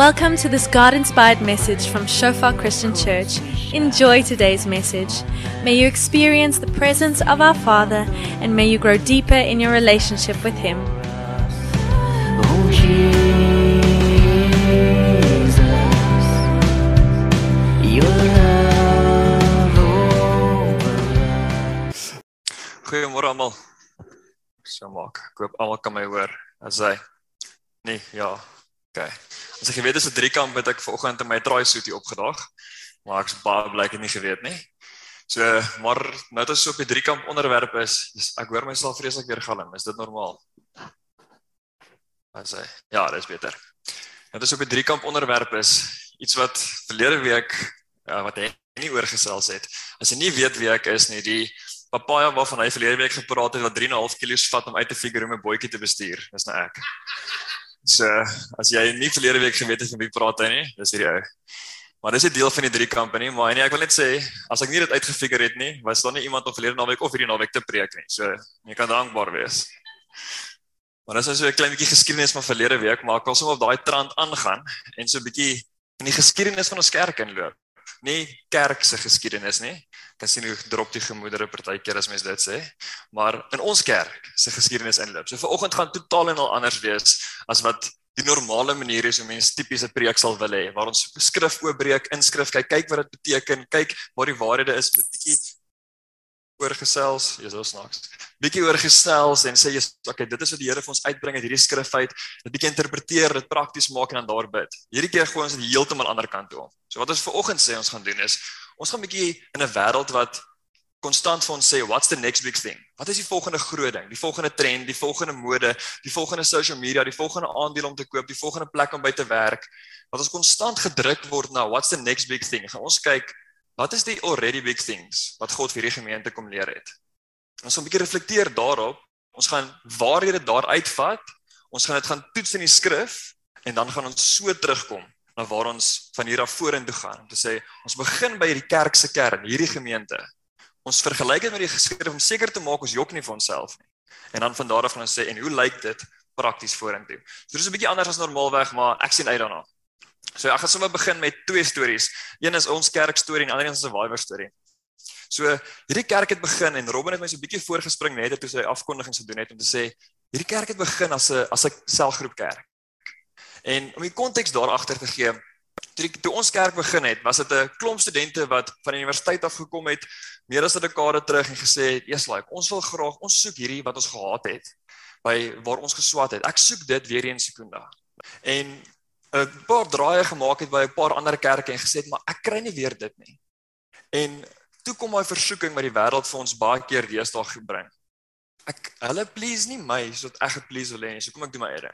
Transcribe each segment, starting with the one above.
Welcome to this God inspired message from Shofar Christian Church. Enjoy today's message. May you experience the presence of our Father and may you grow deeper in your relationship with Him. Oh Jesus, your love over Goeiemôre almal. So maak. Ek hoop almal kan my hoor. As hy Nee, ja. OK. As ek geweet het so drie kamp het ek vanoggend in my traai soet hier opgedaag. Maar ek's baie bly ek het nie geweet nie. So, maar nou dat ons so op die drie kamp onderwerp is, dis ek hoor myself vreeslik weer galm. Is dit normaal? As hy Ja, dis beter. Nou dat ons op die drie kamp onderwerp is, iets wat verlede week uh, wat hy nie oorgesels het. As jy nie weet wie ek is nie, die papaya waarvan hy verlede week gepraat het wat 3.5 kg vat om uit te figure om 'n bootjie te bestuur. Dis nou ek. So, as jy nie verlede week geweet het van wie praat hy nie, dis hierdie ou. Maar dis 'n deel van die drie kampe nie, maar nee, ek wil net sê, as ek nie dit uitgefigure het nie, was daar nie iemand om verlede naweek of hierdie naweek te preek nie. So, jy kan dankbaar wees. Maar dis nou so 'n klein bietjie geskiedenis van verlede week, maar ek wil sommer op daai trant aangaan en so 'n bietjie in die geskiedenis van ons kerk inloop. Nie kerk se geskiedenis nie. Kan sien hoe drop die gemoedere partykeer as mens dit sê, maar in ons kerk se geskiedenis inloop. So vanoggend gaan totaal en al anders wees as wat die normale manier is hoe mense tipiese preek sal wil hê, waar ons skrif oopbreek, inskrif kyk, kyk wat dit beteken, kyk waar die waarhede is, 'n bietjie oorgesels, jy's so snaaks. Bietjie oorgesels en sê jy's okay, dit is wat die Here vir ons uitbring uit hierdie skrif uit. Dit bietjie interpreteer, dit prakties maak en dan daar bid. Hierdie keer gooi ons dit heeltemal aan die ander kant toe. So wat ons vanoggend sê ons gaan doen is ons gaan bietjie in 'n wêreld wat konstant vir ons sê what's the next big thing? Wat is die volgende groot ding? Die volgende trend, die volgende mode, die volgende social media, die volgende aandeel om te koop, die volgende plek om by te werk. Wat ons konstant gedruk word na what's the next big thing? Gaan ons kyk wat is die already big things wat God vir hierdie gemeente kom leer het? Ons gaan 'n bietjie reflekteer daarop. Ons gaan waarhede daar uitvat. Ons gaan dit gaan toets in die skrif en dan gaan ons so terugkom na waar ons van hier af vorentoe gaan om te sê ons begin by hierdie kerk se kern, hierdie gemeente. Ons vergelyk dit met die geskrif om seker te maak ons jok nie vir onsself nie. En dan van daar af gaan ons sê en hoe lyk dit prakties vorentoe? So dis 'n bietjie anders as normaalweg, maar ek sien uit daarna. So ek gaan sommer begin met twee stories. Een is ons kerk storie en ander een is 'n survivor storie. So hierdie kerk het begin en Robin het my so 'n bietjie voorgespring net toe sy afkondigings gedoen het om te sê hierdie kerk het begin as 'n as 'n selgroep kerk. En om die konteks daar agter te gee, toe, die, toe ons kerk begin het, was dit 'n klomp studente wat van die universiteit af gekom het meer as 'n dekade terug en gesê het, "Eers like, ons wil graag ons soek hierdie wat ons gehad het by waar ons geswat het. Ek soek dit weer eens Sekunda." En 'n paar draaie gemaak het by 'n paar ander kerke en gesê het, "Maar ek kry nie weer dit nie." En toe kom daai versoeking wat die wêreld vir ons baie keer deesdae gebring. Ek hulle please nie my soos ek geplease wil hê nie. So kom ek doen my eie.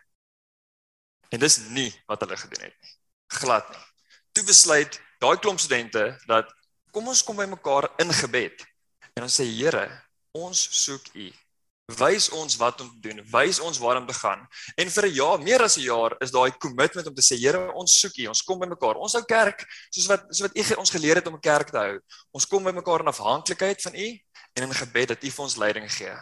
En dis nie wat hulle gedoen het nie. Glad nie. Toe besluit daai klomp studente dat kom ons kom by mekaar in gebed en ons sê Here, ons soek U. Wys ons wat om te doen. Wys ons waar om te gaan. En vir 'n jaar, meer as 'n jaar, is daai kommitment om te sê Here, ons soek U. Ons kom by mekaar. Ons hou kerk soos wat soos wat U ons geleer het om 'n kerk te hou. Ons kom by mekaar in afhanklikheid van U en in gebed dat U vir ons leiding gee.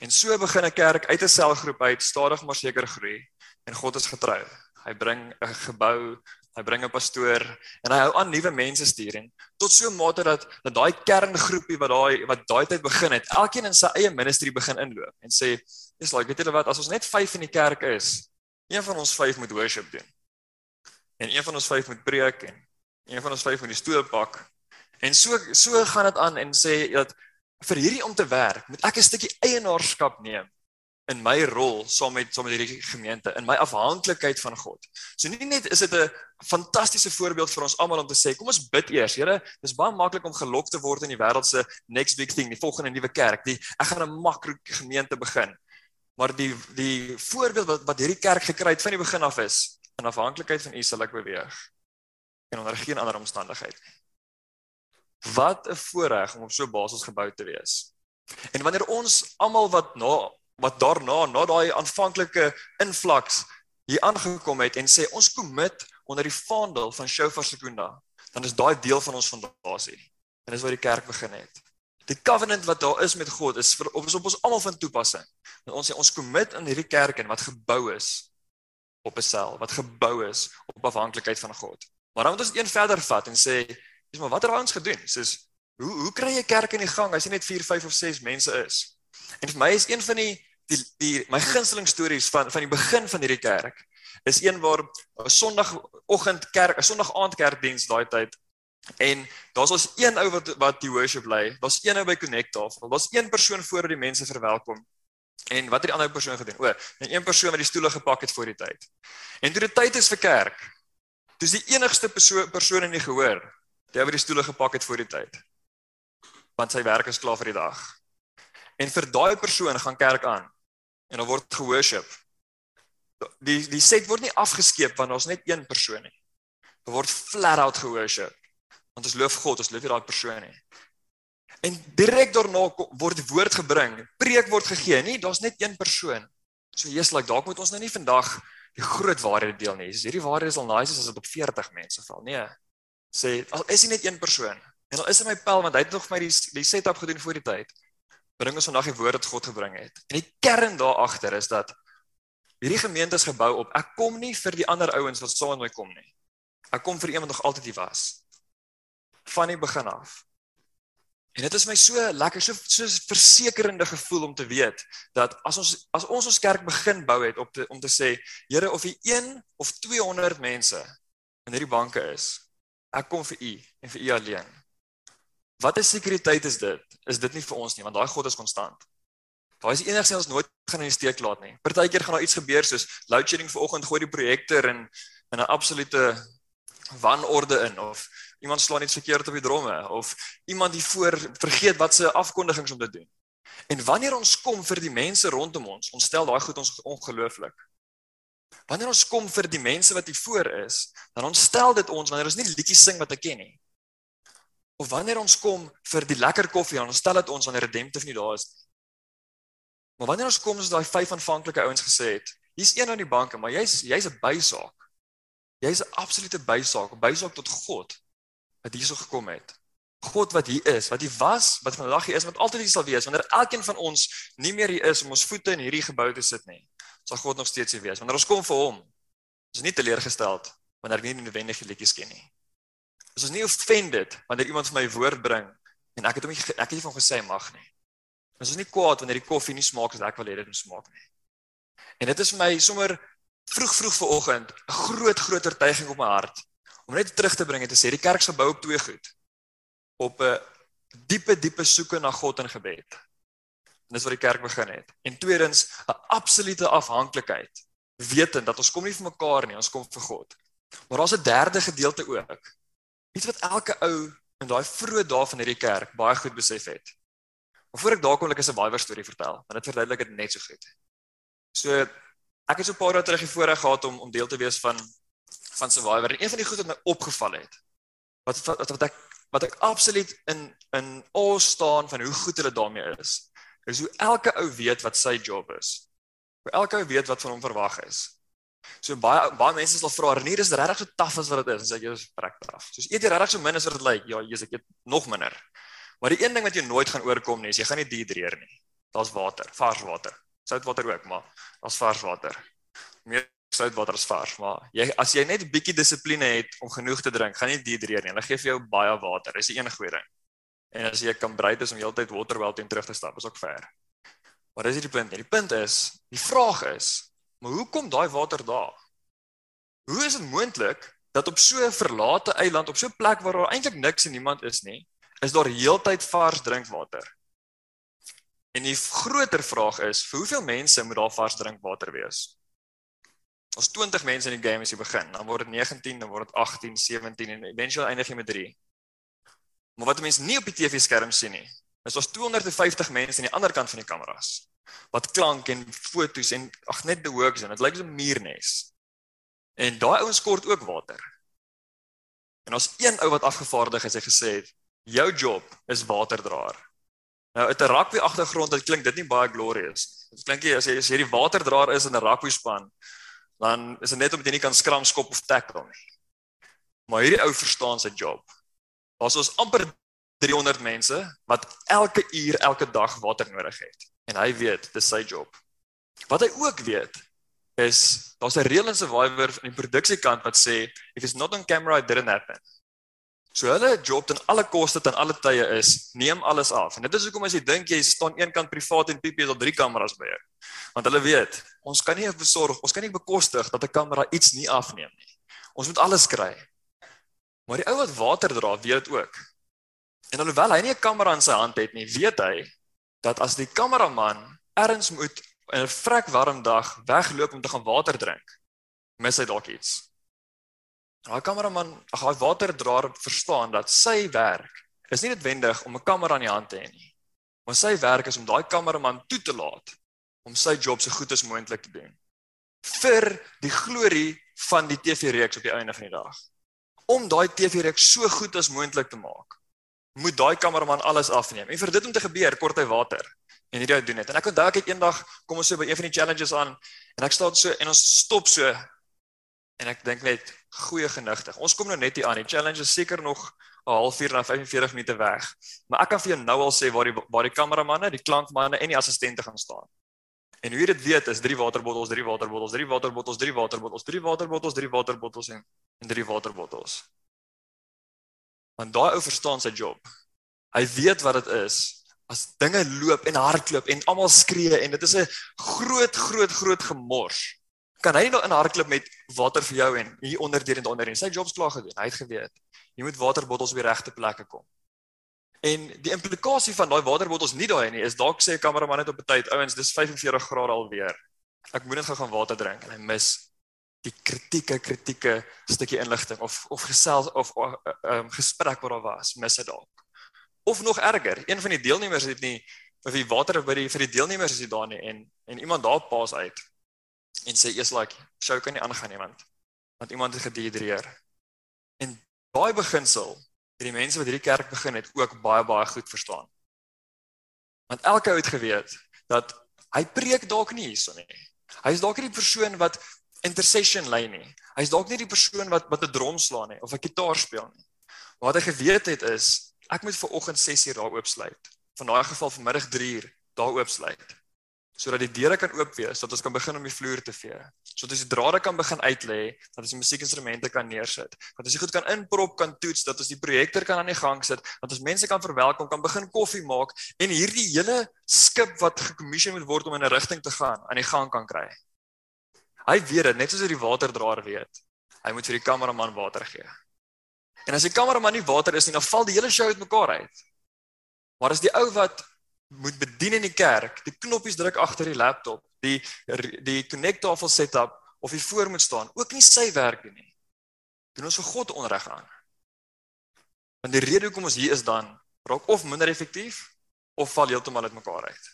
En so begin 'n kerk uit 'n selgroep uit stadig maar seker groei en God is getrou. Hy bring 'n gebou, hy bring 'n pastoor en hy hou aan nuwe mense stuur en tot so 'n mate dat dat daai kerngroepie wat daai wat daai tyd begin het, elkeen in sy eie ministry begin inloop en sê, "Dis like, weet julle wat, as ons net 5 in die kerk is, een van ons 5 moet worship doen. En een van ons 5 moet preek en een van ons 5 moet die stoel pak." En so so gaan dit aan en sê dat vir hierdie om te werk, moet ek 'n stukkie eienaarskap neem in my rol saam met saam met hierdie gemeente in my afhanklikheid van God. So nie net is dit 'n fantastiese voorbeeld vir ons almal om te sê kom ons bid eers. Here, dis baie maklik om gelok te word in die wêreld se next big thing, die volgende nuwe kerk. Die ek gaan 'n makro gemeente begin. Maar die die voorbeeld wat wat hierdie kerk gekry het van die begin af is in afhanklikheid van U sal ek beweeg en onder geen ander omstandigheid. Wat 'n voorreg om op so 'n basis gebou te wees. En wanneer ons almal wat na wat daarna na daai aanvanklike invloeks hier aangekom het en sê ons commit onder die vaandel van Shofar Sekunda, dan is daai deel van ons fondasie. En dis waar die kerk begin het. Die covenant wat daar is met God is vir op is op ons almal van toepassing. En ons sê ons commit in hierdie kerk en wat gebou is op 'n sel wat gebou is op afhanklikheid van God. Maar dan moet ons een verder vat en sê, "Dis maar wat het ons gedoen?" Soos hoe hoe kry jy kerk in die gang as jy net 4, 5 of 6 mense is? En vir my is een van die die, die my gunsteling stories van van die begin van hierdie kerk is een waar 'n Sondagoggend kerk, 'n Sondag aand kerkdiens daai tyd En daar's ons een ou wat wat die worship lei. Daar's een ou by Connect tafel. Daar's een persoon voor die mense verwelkom. En wat het die ander persoon gedoen? O, net een persoon wat die stoele gepak het voor die tyd. En toe dit tyd is vir kerk, dis die enigste persoon persoon in die gehoor wat die stoele gepak het voor die tyd. Want sy werk is klaar vir die dag. En vir daai persoon gaan kerk aan. En dan word geworship. Die die set word nie afgeskeep want daar's net een persoon nie. Daar word flat out geworship want ons loof God, ons loof daai persoon nie. En direk daarna word die woord gebring, preek word gegee, nie daar's net een persoon. So Jesus, like dalk moet ons nou nie vandag die groot waarhede deel nie. Dis hierdie waarhede is al nice as dit op 40 mense val. Nee. Sê al is nie net een persoon. En al is in my pel want hy het nog vir my die die setup gedoen voor die tyd. Bring ons vandag die woord wat God gebring het. En die kern daar agter is dat hierdie gemeente is gebou op ek kom nie vir die ander ouens wat saam met my kom nie. Ek kom vir een wat nog altyd hier was van die begin af. En dit is my so lekker, so so versekerende gevoel om te weet dat as ons as ons ons kerk begin bou het op te, om te sê, Here, of jy 1 of 200 mense in hierdie banke is, ek kom vir u en vir u alleen. Wat 'n sekuriteit is dit? Is dit nie vir ons nie, want daai God is konstant. Daai is die enigste ons nooit gaan in die steek laat nie. Partykeer gaan daar iets gebeur soos load shedding vanoggend gooi die projektor in in 'n absolute wanorde in of iemand slaan iets verkeerd op die dromme of iemand die voor vergeet wat se afkondigings om te doen. En wanneer ons kom vir die mense rondom ons, ons stel daai goed ons ongelooflik. Wanneer ons kom vir die mense wat hier voor is, dan ontstel dit ons wanneer ons nie liedjies sing wat ek ken nie. Of wanneer ons kom vir die lekker koffie, dan ontstel dit ons wanneer redemptief nie daar is. Maar wanneer ons kom soos daai vyf aanvanklike ouens gesê het, hier's een aan die banke, maar jy's jy's 'n bysaak. Jy's 'n absolute bysaak, 'n bysaak tot God wat hierso gekom het. God wat hier is, wat hier was, wat vandag hier is, wat altyd hier sal wees wanneer elkeen van ons nie meer hier is om ons voete in hierdie gebou te sit nie. Sal God nog steeds hier wees. Wanneer ons kom vir hom, is nie teleurgesteld wanneer ek nie die noodwendige liedjies ken nie. Ons is nie offended wanneer iemand vir my woord bring en ek het hom nie ek het nie van gesê mag nie. Ons is nie kwaad wanneer die koffie nie smaak as ek wil hê dit moet smaak nie. En dit is my sommer vroeg vroeg vanoggend 'n groot groot oortuiging op my hart om net terug te bring en te sê die kerk se bou op twee goed. Op 'n diepe diepe soeke na God in gebed. En dis waar die kerk begin het. En tweedens 'n absolute afhanklikheid, wetend dat ons kom nie vir mekaar nie, ons kom vir God. Maar daar's 'n derde gedeelte ook. Iets wat elke ou in daai vroeë dae van hierdie kerk baie goed besef het. Maar voor ek daar kom, ek is 'n baie storie vertel, want dit verduidelik dit net so goed. So ek het so 'n paar dae terug hier voorreg gehad om om deel te wees van van Survivor en een van die goed wat my opgeval het wat wat wat ek wat ek absoluut in in al staan van hoe goed hulle daarmee is is hoe elke ou weet wat sy job is. Hoe elke ou weet wat van hom verwag is. So baie baie mense sal vra, "Nee, dis regtig so taaf as wat dit is." En sê jy is prek taaf. Soos eet jy regtig so min as wat dit lyk? Ja, jy's ek eet nog minder. Maar die een ding wat jy nooit gaan oorkom nie, is jy gaan nie dehydreer nie. Daar's water, vars water. Soutwater ook, maar daar's vars water. Meer soutwater is vars, maar jy as jy net 'n bietjie dissipline het om genoeg te drink, gaan nie dehydreer nie. Hulle gee vir jou baie water. Dis die enige goeie ding. En as jy kan bereid is om heeltyd waterwel teen terug te stap, is ook ver. Maar dis nie die punt nie. Die punt is, die vraag is, maar hoe kom daai water daar? Hoe is dit moontlik dat op so 'n verlate eiland, op so 'n plek waar daar eintlik niks en niemand is nie, is daar heeltyd vars drinkwater? En die groter vraag is, vir hoeveel mense moet daar vars drinkwater wees? Ons 20 mense in die game as jy begin, dan word dit 19, dan word dit 18, 17 en eventueel eindig jy met 3. Maar wat mense nie op die TV-skerm sien nie, is ons 250 mense aan die ander kant van die kameras wat klank en fotos en ag net the works en dit lyk so 'n muurnes. En daai ouens kort ook water. En ons een ou wat afgevaardig het, hy gesê het, jou job is waterdraer. Nou uit 'n rugby agtergrond, dit klink dit nie baie glorious. Dit klink jy as jy as jy die waterdraer is in 'n rugby span, dan is dit net omdat jy nie kan skram skop of tackle nie. Maar hierdie ou verstaan sy job. Daar's ons amper 300 mense wat elke uur elke dag water nodig het en hy weet dis sy job. Wat hy ook weet is daar's 'n reël in Survivor in die produksiekant wat sê if it's not on camera it didn't happen. So hulle job ten alle koste ten alle tye is neem alles af. En dit is hoekom as jy dink jy staan eenkant privaat en PP is daar drie kameras by jou. Want hulle weet, ons kan nie besorg, ons kan nie bekostig dat 'n kamera iets nie afneem nie. Ons moet alles kry. Maar die ou wat water dra, weet dit ook. En alhoewel hy nie 'n kamera in sy hand het nie, weet hy dat as die kameraman ergens moet in 'n vrek warm dag wegloop om te gaan water drink, mis hy dalk iets. Daai kameraman, daai waterdraer verstaan dat sy werk is nie noodwendig om 'n kamera in die hand te hê nie. Maar sy werk is om daai kameraman toe te laat om sy job so goed as moontlik te doen vir die glorie van die TV-reeks op die einde van die dag. Om daai TV-reeks so goed as moontlik te maak, moet daai kameraman alles afneem. En vir dit om te gebeur, kort hy water en hierdie ou doen dit. En ek onthou ek het eendag kom ons so by een van die challenges aan en ek staan so en ons stop so en ek dink net goeie genigtig. Ons kom nou net hier aan. Die challenge is seker nog 'n halfuur na 45 minute weg. Maar ek kan vir jou nou al sê waar die waar die kameramanne, die klankmanne en die assistente gaan staan. En hoe jy dit weet is drie waterbottels, drie waterbottels, drie waterbottels, drie waterbottels, drie waterbottels, drie waterbottels en en drie waterbottels. Want daai ou verstaan sy job. Hy weet wat dit is as dinge loop en hardloop en almal skree en dit is 'n groot groot groot gemors. Kan hy nie nou in hardloop met water vir jou en hier onder deur en onder en sy job's klaar gedoen. Hy het geweet. Jy moet waterbottels op die regte plekke kom. En die implikasie van daai waterbottels nie daai nie is dalk sê 'n kameraman net op 'n tyd, ouens, dis 45 grade alweer. Ek moet net gou gaan water drink en hy mis die kritieke kritieke stukkie inligting of of gesels of ehm um, gesprek wat daar was, mis hy dalk. Of nog erger, een van die deelnemers het nie of die water by die vir die deelnemers is nie daar nie en en iemand daar paas uit en sê eers like, "Show kan nie aangaan nie want want iemand het gedehidreer." En daai beginsel het die mense wat hierdie kerk begin het ook baie baie goed verstaan. Want elke ou het geweet dat hy preek dalk nie hierson nie. Hy is dalk nie die persoon wat intercession lei nie. Hy's dalk nie die persoon wat wat 'n drum slaan nie of 'n gitaar speel nie. Maar wat hy geweet het is ek moet vir oggend 6uur daar oopsluit. Van daai geval vanmiddag 3uur daar oopsluit sodat die deure kan oop wees, sodat ons kan begin om die vloer te vee. Sodat ons die drade kan begin uitlê, dat ons die musiekinstrumente kan neersit. Dat ons dit goed kan inprop, kan toets, dat ons die projektor kan aan die gang sit, dat ons mense kan verwelkom, kan begin koffie maak en hierdie hele skip wat gekommissie moet word om in 'n rigting te gaan, aan die gang kan kry. Hy weet dit, net soos hy die waterdraer weet. Hy moet vir die kameraman water gee. En as die kameraman nie water is nie, dan val die hele show uitmekaar uit. Maar as die ou wat moet bedien in die kerk, die knoppies druk agter die laptop, die die konnektafel setup of hy voor moet staan, ook nie sy werk doen nie. Doen ons vir God onreg aan. Want die rede hoekom ons hier is dan raak of minder effektief of val heeltemal uitmekaar uit.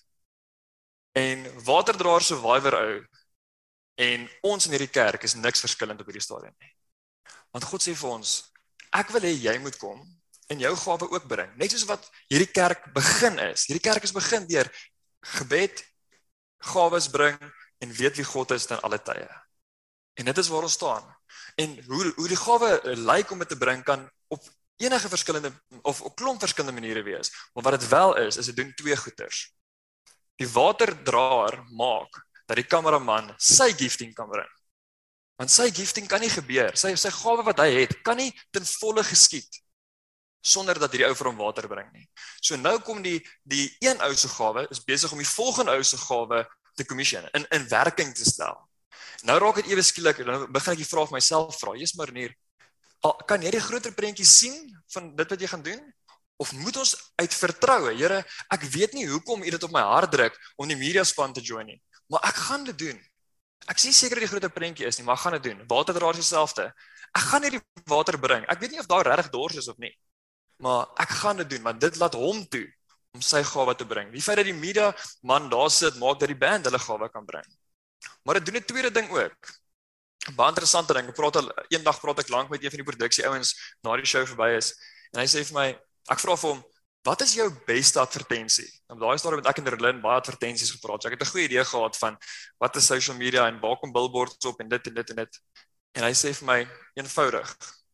En waterdraer survivor ou en ons in hierdie kerk is niks verskillend op hierdie stadium nie. Want God sê vir ons, ek wil hê jy moet kom en jou gawe ook bring. Net soos wat hierdie kerk begin is. Hierdie kerk is begin deur gebed, gawes bring en weet wie God is ten alle tye. En dit is waar ons staan. En hoe hoe die gawe lyk om dit te bring kan op enige verskillende of op klomp verskillende maniere wees. Maar wat dit wel is, is dit doen twee goeters. Die waterdraer maak dat die kameraman sy gifting kan bring. Want sy gifting kan nie gebeur. Sy sy gawe wat hy het, kan nie ten volle geskied sonder dat hierdie ou vir hom water bring nie. So nou kom die die een ou se gawe is besig om die volgende ou se gawe te commission in in werking te stel. Nou raak dit ewe skielik nou begin ek die vraag vir myself vra. Jesus Marnier, kan jy die groter prentjie sien van dit wat jy gaan doen? Of moet ons uit vertroue, Here, ek weet nie hoekom U dit op my hart druk om die media span te join nie, maar ek gaan dit doen. Ek sien seker die groter prentjie is nie, maar ek gaan dit doen. Waterdraer dieselfde. Ek gaan hierdie water bring. Ek weet nie of daar regtig dors is of nie maar ek gaan dit doen want dit laat hom toe om sy gawe te bring. Die feit dat die media man daar sit maak dat die band hulle gawe kan bring. Maar dit doen 'n tweede ding ook. Baie interessante ding. Ek praat al eendag praat ek lank met een van die produksie ouens na die show verby is en hy sê vir my ek vra vir hom Wat is jou beste advertensie? Nou daai storie met ek en Erlin baie advertensies gepraat. So ek het 'n goeie idee gehad van wat is social media en waar kom billboards op en dit en dit en dit. En hy sê vir my eenvoudig: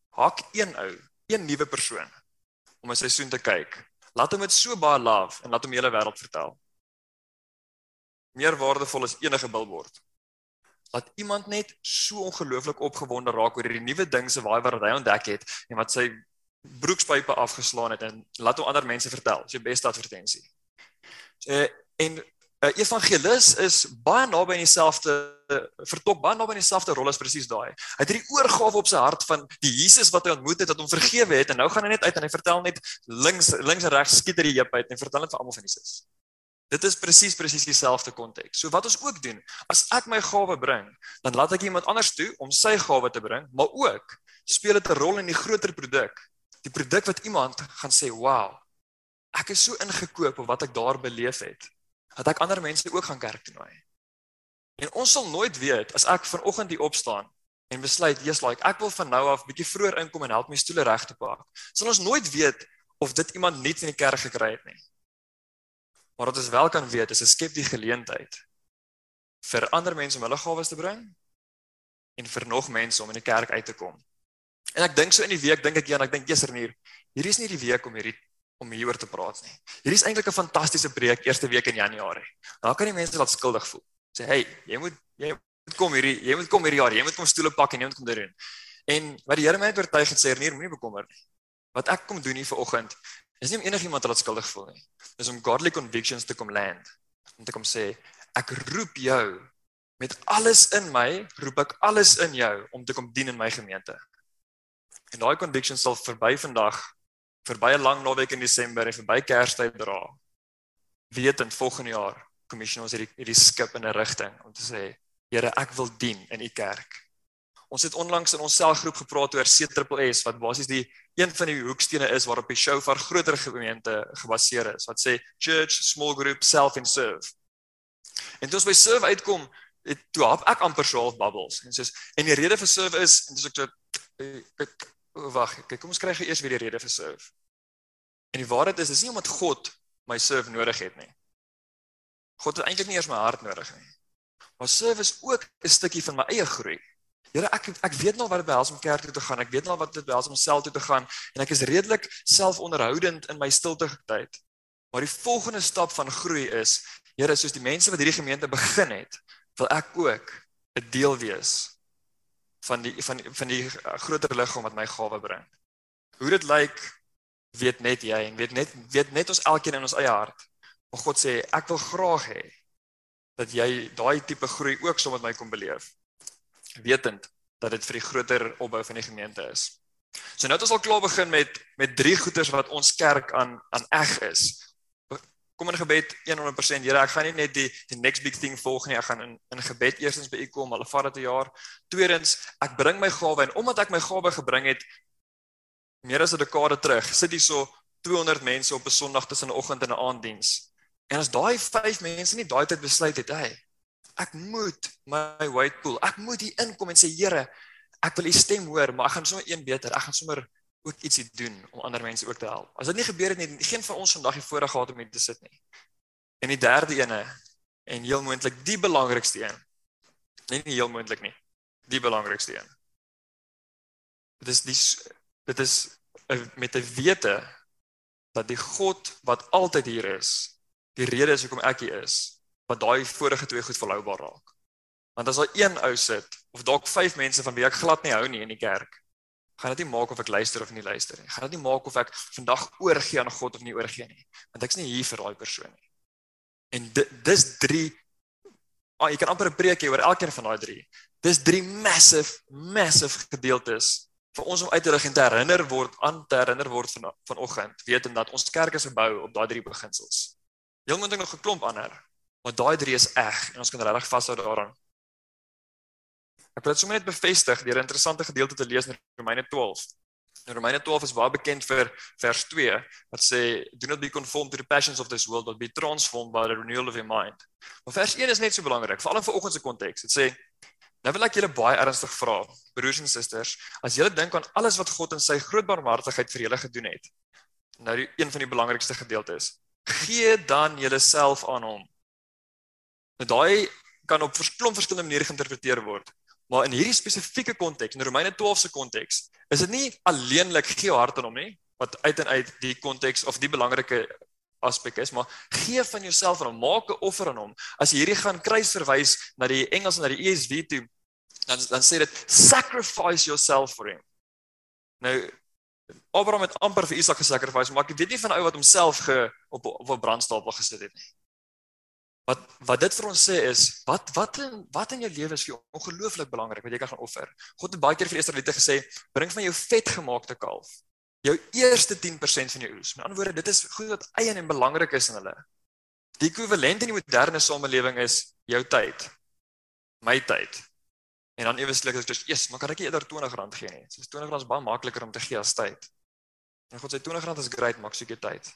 Hak een ou, een nuwe persoon om 'n seisoen te kyk. Laat hom dit so baie love en laat hom die hele wêreld vertel. Meer waardevol as enige billboard. laat iemand net so ongelooflik opgewonde raak oor hierdie nuwe ding se waai wat hy ontdek het en wat sy broekspype afgeslaan het en laat hom ander mense vertel. Dis jou beste advertensie. Uh, en 'n uh, evangelis is baie naby aan dieselfde vertok baie naby aan dieselfde rol as presies daai. Hy het hierdie oorgawe op sy hart van die Jesus wat hy ontmoet het, wat hom vergewe het en nou gaan hy net uit en hy vertel net links links en regs skiet hy die heup uit en vertel dit vir almal van Jesus. Dit is presies presies dieselfde konteks. So wat ons ook doen, as ek my gawe bring, dan laat ek iemand anders toe om sy gawe te bring, maar ook speel dit 'n rol in die groter produk die produk wat iemand gaan sê, "Wow. Ek is so ingekoop op wat ek daar beleef het, dat ek ander mense ook gaan kerk toe nooi." En ons sal nooit weet as ek vanoggend hier opstaan en besluit, "Jesus, like ek wil van nou af bietjie vroeër inkom en help my stoele reg te pak." Sal ons nooit weet of dit iemand nuut in die kerk gekry het nie. Maar wat ons wel kan weet is 'n skep die geleentheid vir ander mense om hulle gawes te bring en vir nog mense om in die kerk uit te kom. En ek dink so in die week dink ek ja, ek dink eers hier. Hierdie is nie die week om hierdie om hieroor te praat nie. Hierdie is eintlik 'n fantastiese preek eerste week in Januarie. Daar kan die mense laat skuldig voel. Sê hey, jy moet jy moet kom hierdie jy moet kom hierdie jaar. Jy moet kom stoele pak en jy moet kom doen. En wat die Here my oortuig het sê, nee, moenie bekommer nie. Wat ek kom doen hier vanoggend is nie om enigiemand te laat skuldig voel nie. Dis om godly convictions te kom land. Om te kom sê, ek roep jou met alles in my, roep ek alles in jou om te kom dien in my gemeente. En daai conviction sal verby vandag, verby 'n lang naweek in Desember en verby Kerstyd dra. Wetend volgende jaar kommission ons hierdie hierdie skip in 'n rigting om te sê, Here, ek wil dien in u kerk. Ons het onlangs in ons selgroep gepraat oor CSS wat basies die een van die hoekstene is waarop die show vir groter gemeente gebaseer is wat sê church, small group, self and serve. En toe ons by serve uitkom, het toe hap ek amper so half bubbles en sê en die rede vir serve is en dis ek so wag, kyk, kom ons kry eers weer die rede vir serve. En die waarheid is, dis nie omdat God my serve nodig het nie. God het eintlik nie eers my hart nodig nie. Maar serve is ook 'n stukkie van my eie groei. Here, ek ek weet nog wat dit behels om kerk toe te gaan. Ek weet nog wat dit behels om self toe te gaan en ek is redelik selfonderhoudend in my stilte tyd. Maar die volgende stap van groei is, Here, soos die mense wat hierdie gemeente begin het, wil ek ook 'n deel wees van die van van die groter liggaam wat my gawe bring. Hoe dit lyk, weet net jy en weet net weet net ons elkeen in ons eie hart. Maar God sê ek wil graag hê dat jy daai tipe groei ook saam met my kom beleef. Wetend dat dit vir die groter opbou van die gemeente is. So nou het ons al klaar begin met met drie goeders wat ons kerk aan aan eg is kom in gebed 100%. Here, ek gaan nie net die die next big thing volg nie. Ek gaan in in gebed eerstens by U kom, al vat dit 'n jaar. Tweedens, ek bring my gawe en omdat ek my gawe gebring het meer as 'n dekade terug, sit hier so 200 mense op 'n Sondag tussen 'n oggend en 'n aanddiens. En as daai 5 mense nie daai tyd besluit het, hey, ek moet my white pool, ek moet hier inkom en sê Here, ek wil U stem hoor, maar ek gaan sommer een beter. Ek gaan sommer ook ietsie doen om ander mense ook te help. As dit nie gebeur het nie, geen van ons vandag hier voorreg gehad om hier te sit nie. En die derde ene en heel moontlik die belangrikste een. Nee, nie heel moontlik nie. Die belangrikste een. Dit is die dit is met 'n wete dat die God wat altyd hier is, die rede is hoekom ek hier is, wat daai vorige twee goed volhoubaar raak. Want as daar een ou sit of dalk vyf mense van wie ek glad nie hou nie in die kerk, gaan dit nie maak of ek luister of nie luister nie. Gaan dit nie maak of ek vandag oorgee aan God of nie oorgee nie. Want ek's nie hier vir daai persoon nie. En dit dis drie Ah, jy kan amper 'n preek hê oor elkeen van daai drie. Dis drie massive massive gedeeltes vir ons om uit te rig en te herinner word aan te herinner word van vanoggend, wetend dat ons kerk is gebou op daai drie beginsels. Heel moet ek nog 'n klomp ander, maar daai drie is eg en ons kan regtig vashou daaraan. Ek wil dit sommer net bevestig deur 'n interessante gedeelte te lees in Romeine 12. In Romeine 12 is baie bekend vir vers 2 wat sê do not be conformed to the passions of this world but be transformed by the renewal of your mind. Maar vers 1 is net so belangrik, veral in vanoggend se konteks. Dit sê nou wil ek julle baie ernstig vra, broers en susters, as julle dink aan alles wat God in sy groot barmhartigheid vir julle gedoen het. Nou die een van die belangrikste gedeeltes. Gee dan julleself aan hom. Nou daai kan op verskillende maniere geïnterpreteer word. Maar in hierdie spesifieke konteks, in Romeine 12 se konteks, is dit nie alleenlik gee jou hart aan hom nie, wat uit en uit die konteks of die belangrike aspek is, maar gee van jouself aan hom, maak 'n offer aan hom. As jy hierdie gaan kruis verwys na die Engels en na die ESV toe, dan dan sê dit sacrifice yourself for him. Nou Abraham het amper vir Isak gesacrifice, maar ek weet nie van ou wat homself ge op op 'n brandstapel gesit het nie. Wat wat dit vir ons sê is, wat wat in wat in jou lewe is vir jou ongelooflik belangrik wat jy kan gaan offer. God het baie keer vir Israeliete gesê, bring van jou vetgemaakte kalf. Jou eerste 10% van jou oes. Met ander woorde, dit is goed wat eien en belangrik is in hulle. Die ekwivalent in die moderne samelewing is jou tyd. My tyd. En dan eweslik is dit eers, maar kan ek nie eerder R20 gee nie. Dis R20 is baie makliker om te gee as tyd. En God sê R20 is great, maar ek soek jou tyd.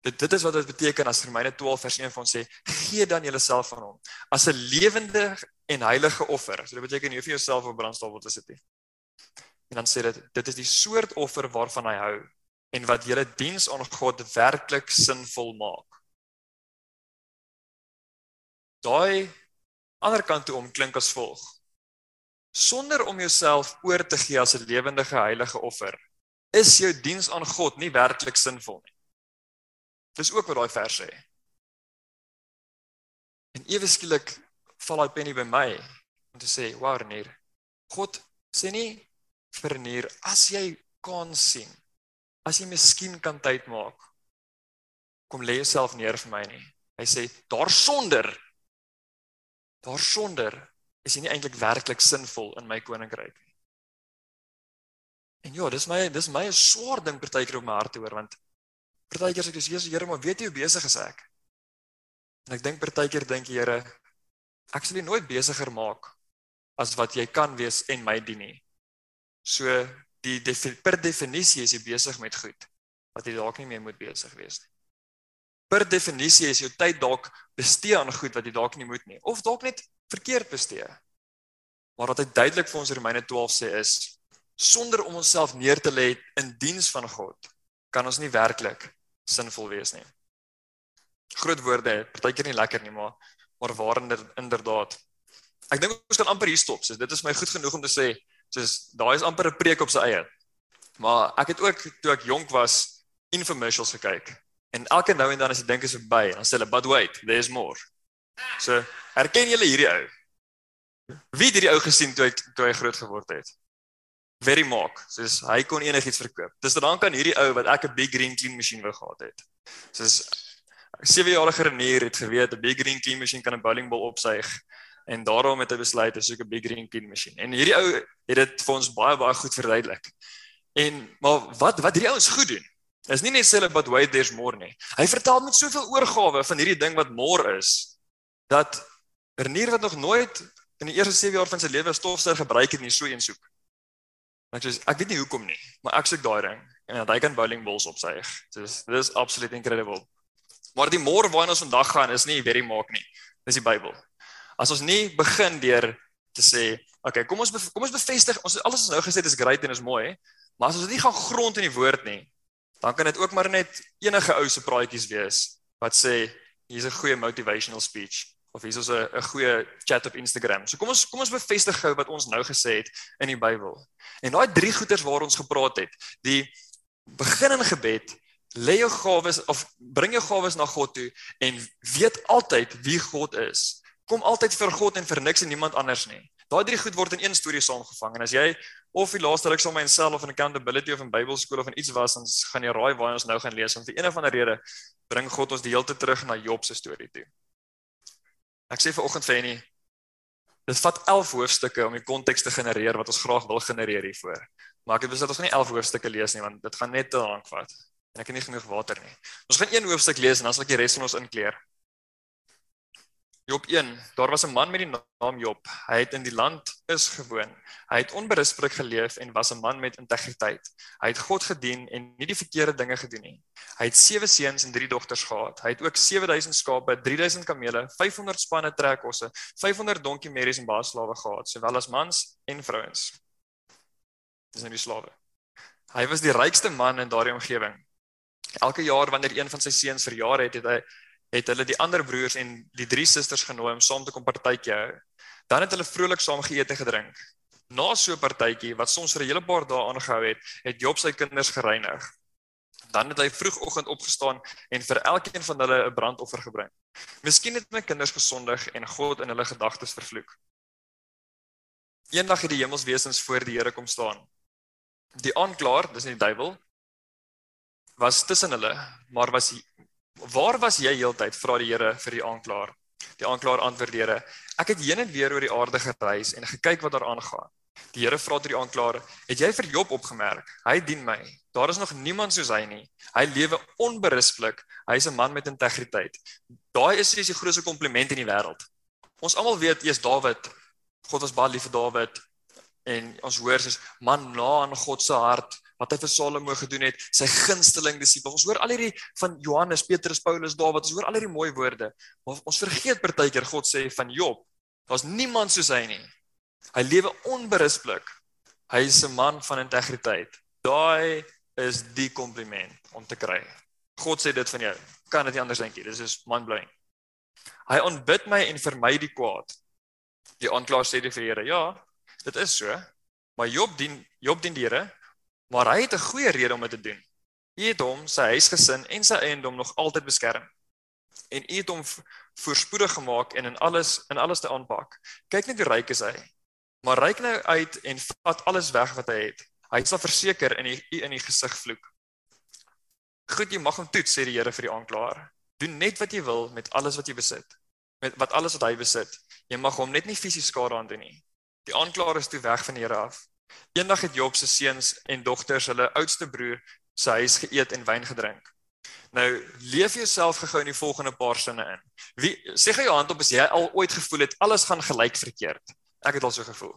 Dit dit is wat dit beteken as Romeine 12 vers 1 van sê, gee dan jouself aan hom as 'n lewende en heilige offer. So dit beteken nie vir jouself op brandstapel te sit nie. En dan sê dit dit is die soort offer waarvan hy hou en wat julle diens aan God werklik sinvol maak. Daai ander kant toe om klink as volg. Sonder om jouself oor te gee as 'n lewendige heilige offer, is jou diens aan God nie werklik sinvol nie. Dis ook wat daai vers sê. En ewe skielik val daai pennie by my om te sê, "Wow, Renier. God sê nie vir Renier as jy kan sien, as jy miskien kan tyd maak, kom lê jouself neer vir my nie." Hy sê, "Daarsonder daarsonder is jy nie eintlik werklik sinvol in my koninkryk nie." En ja, dis my dis my swaar ding partykeer op my hart te hoor want Partykeer sê ek dis Jesus Here, maar weet jy hoe besig is ek? En ek dink partykeer dink die Here ek sal jou nooit besiger maak as wat jy kan wees en my dien nie. So die defi per definisie is jy besig met goed wat jy dalk nie meer moet besig wees nie. Per definisie is jou tyd dalk bestee aan goed wat jy dalk nie moet nie of dalk net verkeerd bestee. Maar wat hy duidelik vir ons in Romeine 12 sê is sonder om onsself neer te lê in diens van God kan ons nie werklik sinvol wees nie. Groot woorde, partykeer nie lekker nie, maar maar waar inderdaad. Ek dink ons kan amper hier stop. So dit is my goed genoeg om te sê, soos daai is amper 'n preek op sy eie. Maar ek het ook toe ek jonk was infomercials gekyk. En elke nou en dan as jy dink is verby, dan sê hulle, "But wait, there's more." So, herken julle hierdie ou? Wie het hierdie ou gesien toe hy toe hy groot geword het? Very maak. Soos hy kon enigiets verkoop. Dis dan kan hierdie ou wat ek 'n big green clean masjien wou gehad het. Soos 'n 7-jarige Renier het geweet 'n big green clean masjien kan 'n bowlingbal opsuig en daarom het hy besluit hy soek 'n big green clean masjien. En hierdie ou het dit vir ons baie baie goed verduidelik. En maar wat wat hierdie ouens goed doen? Is nie net sê hulle but wait there's more nie. Hy vertel met soveel oorgawe van hierdie ding wat more is dat Renier wat nog nooit in die eerste 7 jaar van sy lewe stofsuiger gebruik het nie so een soek. Ek sê ek weet nie hoekom nie, maar ek soek daai ding en dat hy kan bowling balls opsuig. Dis dis absoluut incredible. Maar die môre waarna ons vandag gaan is nie very maak nie. Dis die Bybel. As ons nie begin deur te sê, okay, kom ons kom ons bevestig ons alles ons nou gesê dis great en is mooi, maar as ons dit nie gaan grond in die woord nie, dan kan dit ook maar net enige ou se praatjies wees wat sê hier's 'n goeie motivational speech of hier is 'n 'n goeie chat op Instagram. So kom ons kom ons bevestig gou wat ons nou gesê het in die Bybel. En daai drie goeters waar ons gepraat het, die begin in gebed, lê jou gawes of bring jou gawes na God toe en weet altyd wie God is. Kom altyd vir God en vir niks en niemand anders nie. Daai drie goed word in een storie saamgevang en as jy of die laaste ruk saam met myself of in accountability of in Bybelskool of in iets was, dan gaan jy raai waar ons nou gaan lees. Want vir een of ander rede bring God ons die hele tyd terug na Job se storie toe. Ek sê vir oggend vir Henny, dit vat 11 hoofstukke om die konteks te genereer wat ons graag wil genereer hiervoor. Maar ek het besluit ons gaan nie 11 hoofstukke lees nie want dit gaan net te lank vat. En ek het nie genoeg water nie. Ons gaan een hoofstuk lees en dan sal ek die res van ons inkleer. Job 1. Daar was 'n man met die naam Job. Hy het in die land is gewoon. Hy het onberispelik geleef en was 'n man met integriteit. Hy het God gedien en nie die verkeerde dinge gedoen nie. Hy het 7 seuns en 3 dogters gehad. Hy het ook 7000 skape, 3000 kamele, 500 spanne trekkosse, 500 donkie merries en baie slawe gehad, sowel as mans en vrouens. Dis nou die slawe. Hy was die rykste man in daardie omgewing. Elke jaar wanneer een van sy seuns verjaar het, het hy het hulle die ander broers en die drie susters genooi om saam te kom partytjie hou. Dan het hulle vrolik saam geëet en gedrink. Na so 'n partytjie wat soms vir 'n hele paar dae aangehou het, het Job sy kinders gereinig. Dan het hy vroegoggend opgestaan en vir elkeen van hulle 'n brandoffer gebring. Miskien het my kinders gesondig en God in hulle gedagtes vervloek. Eendag het die hemelswesens voor die Here kom staan. Die aanklaer, dis nie die duiwel, was tussen hulle, maar was waar was jy heeltyd vra die Here vir die aanklaer. Die aanklaer antwoord die Here: Ek het heen en weer oor die aarde gereis en gekyk wat daar aangaan. Die Here vra tot die aanklaer: "Het jy vir Job opgemerk? Hy dien my. Daar is nog niemand soos hy nie. Hy lewe onberispelik. Hy is 'n man met integriteit." Daai is sies die grootste kompliment in die wêreld. Ons almal weet eers Dawid. God was baie lief vir Dawid en ons hoor soos man na aan God se hart wat hy vir Salomo gedoen het, sy gunsteling disipel. Ons hoor al hierdie van Johannes, Petrus, Paulus, Dawid, ons hoor al hierdie mooi woorde. Maar ons vergeet partykeer God sê van Job, daar's niemand soos hy nie. Hy lewe onberispelik. Hy is 'n man van integriteit. Daai is die kompliment om te kry. God sê dit van jou. Kan dit nie anders dink nie. Dis is mind-blowing. Hy aanbid my en vermy die kwaad. Die aanklaer sê dit vir Here. Ja, dit is so. Maar Job dien Job dien die Here, maar hy het 'n goeie rede om dit te doen. Hy het hom, sy huisgesin en sy eiendom nog altyd beskerm. En hy het hom voorspoedig gemaak en in alles in alles te aanpak. Kyk net hoe ryk is hy. Maar reik nou uit en vat alles weg wat hy het. Hy sal verseker in die in die gesig vloek. Goed, jy mag hom toets sê die Here vir die aanklaer. Doen net wat jy wil met alles wat jy besit. Met wat alles wat hy besit. Jy mag hom net nie fisies skade aan doen nie. Die aanklaer is toe weg van die Here af. Eendag het Job se seuns en dogters hulle oudste broer se huis geëet en wyn gedrink. Nou leef jouself in die volgende paar sinne in. Wie sê gou jou hand op as jy al ooit gevoel het alles gaan gelyk verkeerd. Ek het al so gevoel.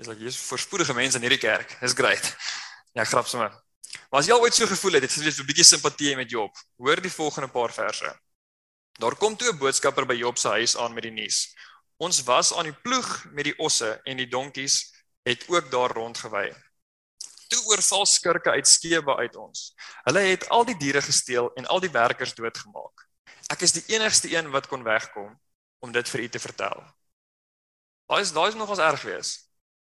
Dis like jy's voorspoedige mense in hierdie kerk. Dis great. Ja, grap sommer. Maar as jy al ooit so gevoel het, het jy 'n bietjie simpatie met Job. Hoor die volgende paar verse. Daar kom toe 'n boodskapper by Job se huis aan met die nuus. Ons was aan die ploeg met die osse en die donkies het ook daar rondgewy. Toe oorval skurke uit Skeba uit ons. Hulle het al die diere gesteel en al die werkers doodgemaak. Ek is die enigste een wat kon wegkom om dit vir u te vertel. Daai is daai is nogals erg wees.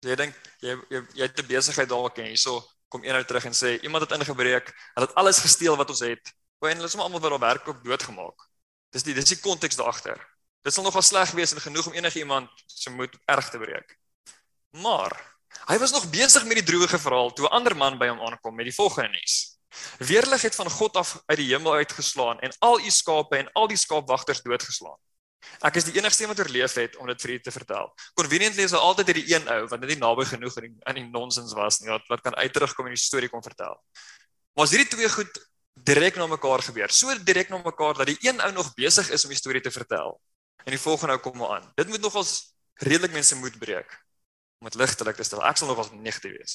Jy dink jy jy, jy het 'n besigheid dalk en hierso kom een nou terug en sê iemand het ingebreek, hulle het alles gesteel wat ons het. O en hulle is almal wat daar werk ook doodgemaak. Dis die dis die konteks daar agter. Dit sal nogal sleg wees en genoeg om enige iemand se moed erg te breek. Maar hy was nog besig met die droewige verhaal toe 'n ander man by hom aankom met die volgende nuus. Weerlig het van God af uit die hemel uitgeslaan en al u skape en al die skaapwagters doodgeslaan. Ek is die enigste wat oorleef het om dit vir u te vertel. Conveniently is daar altyd hierdie een ou wat net nie naby genoeg in in die nonsens was nie wat wat kan uitterugkom en die storie kon vertel. Maar as hierdie twee goed direk na mekaar gebeur, so direk na mekaar dat die een ou nog besig is om die storie te vertel en die volgende ou kom maar aan. Dit moet nogals redelik mense moed breek om dit ligtelik te stel. Ek sal nogals negatief wees.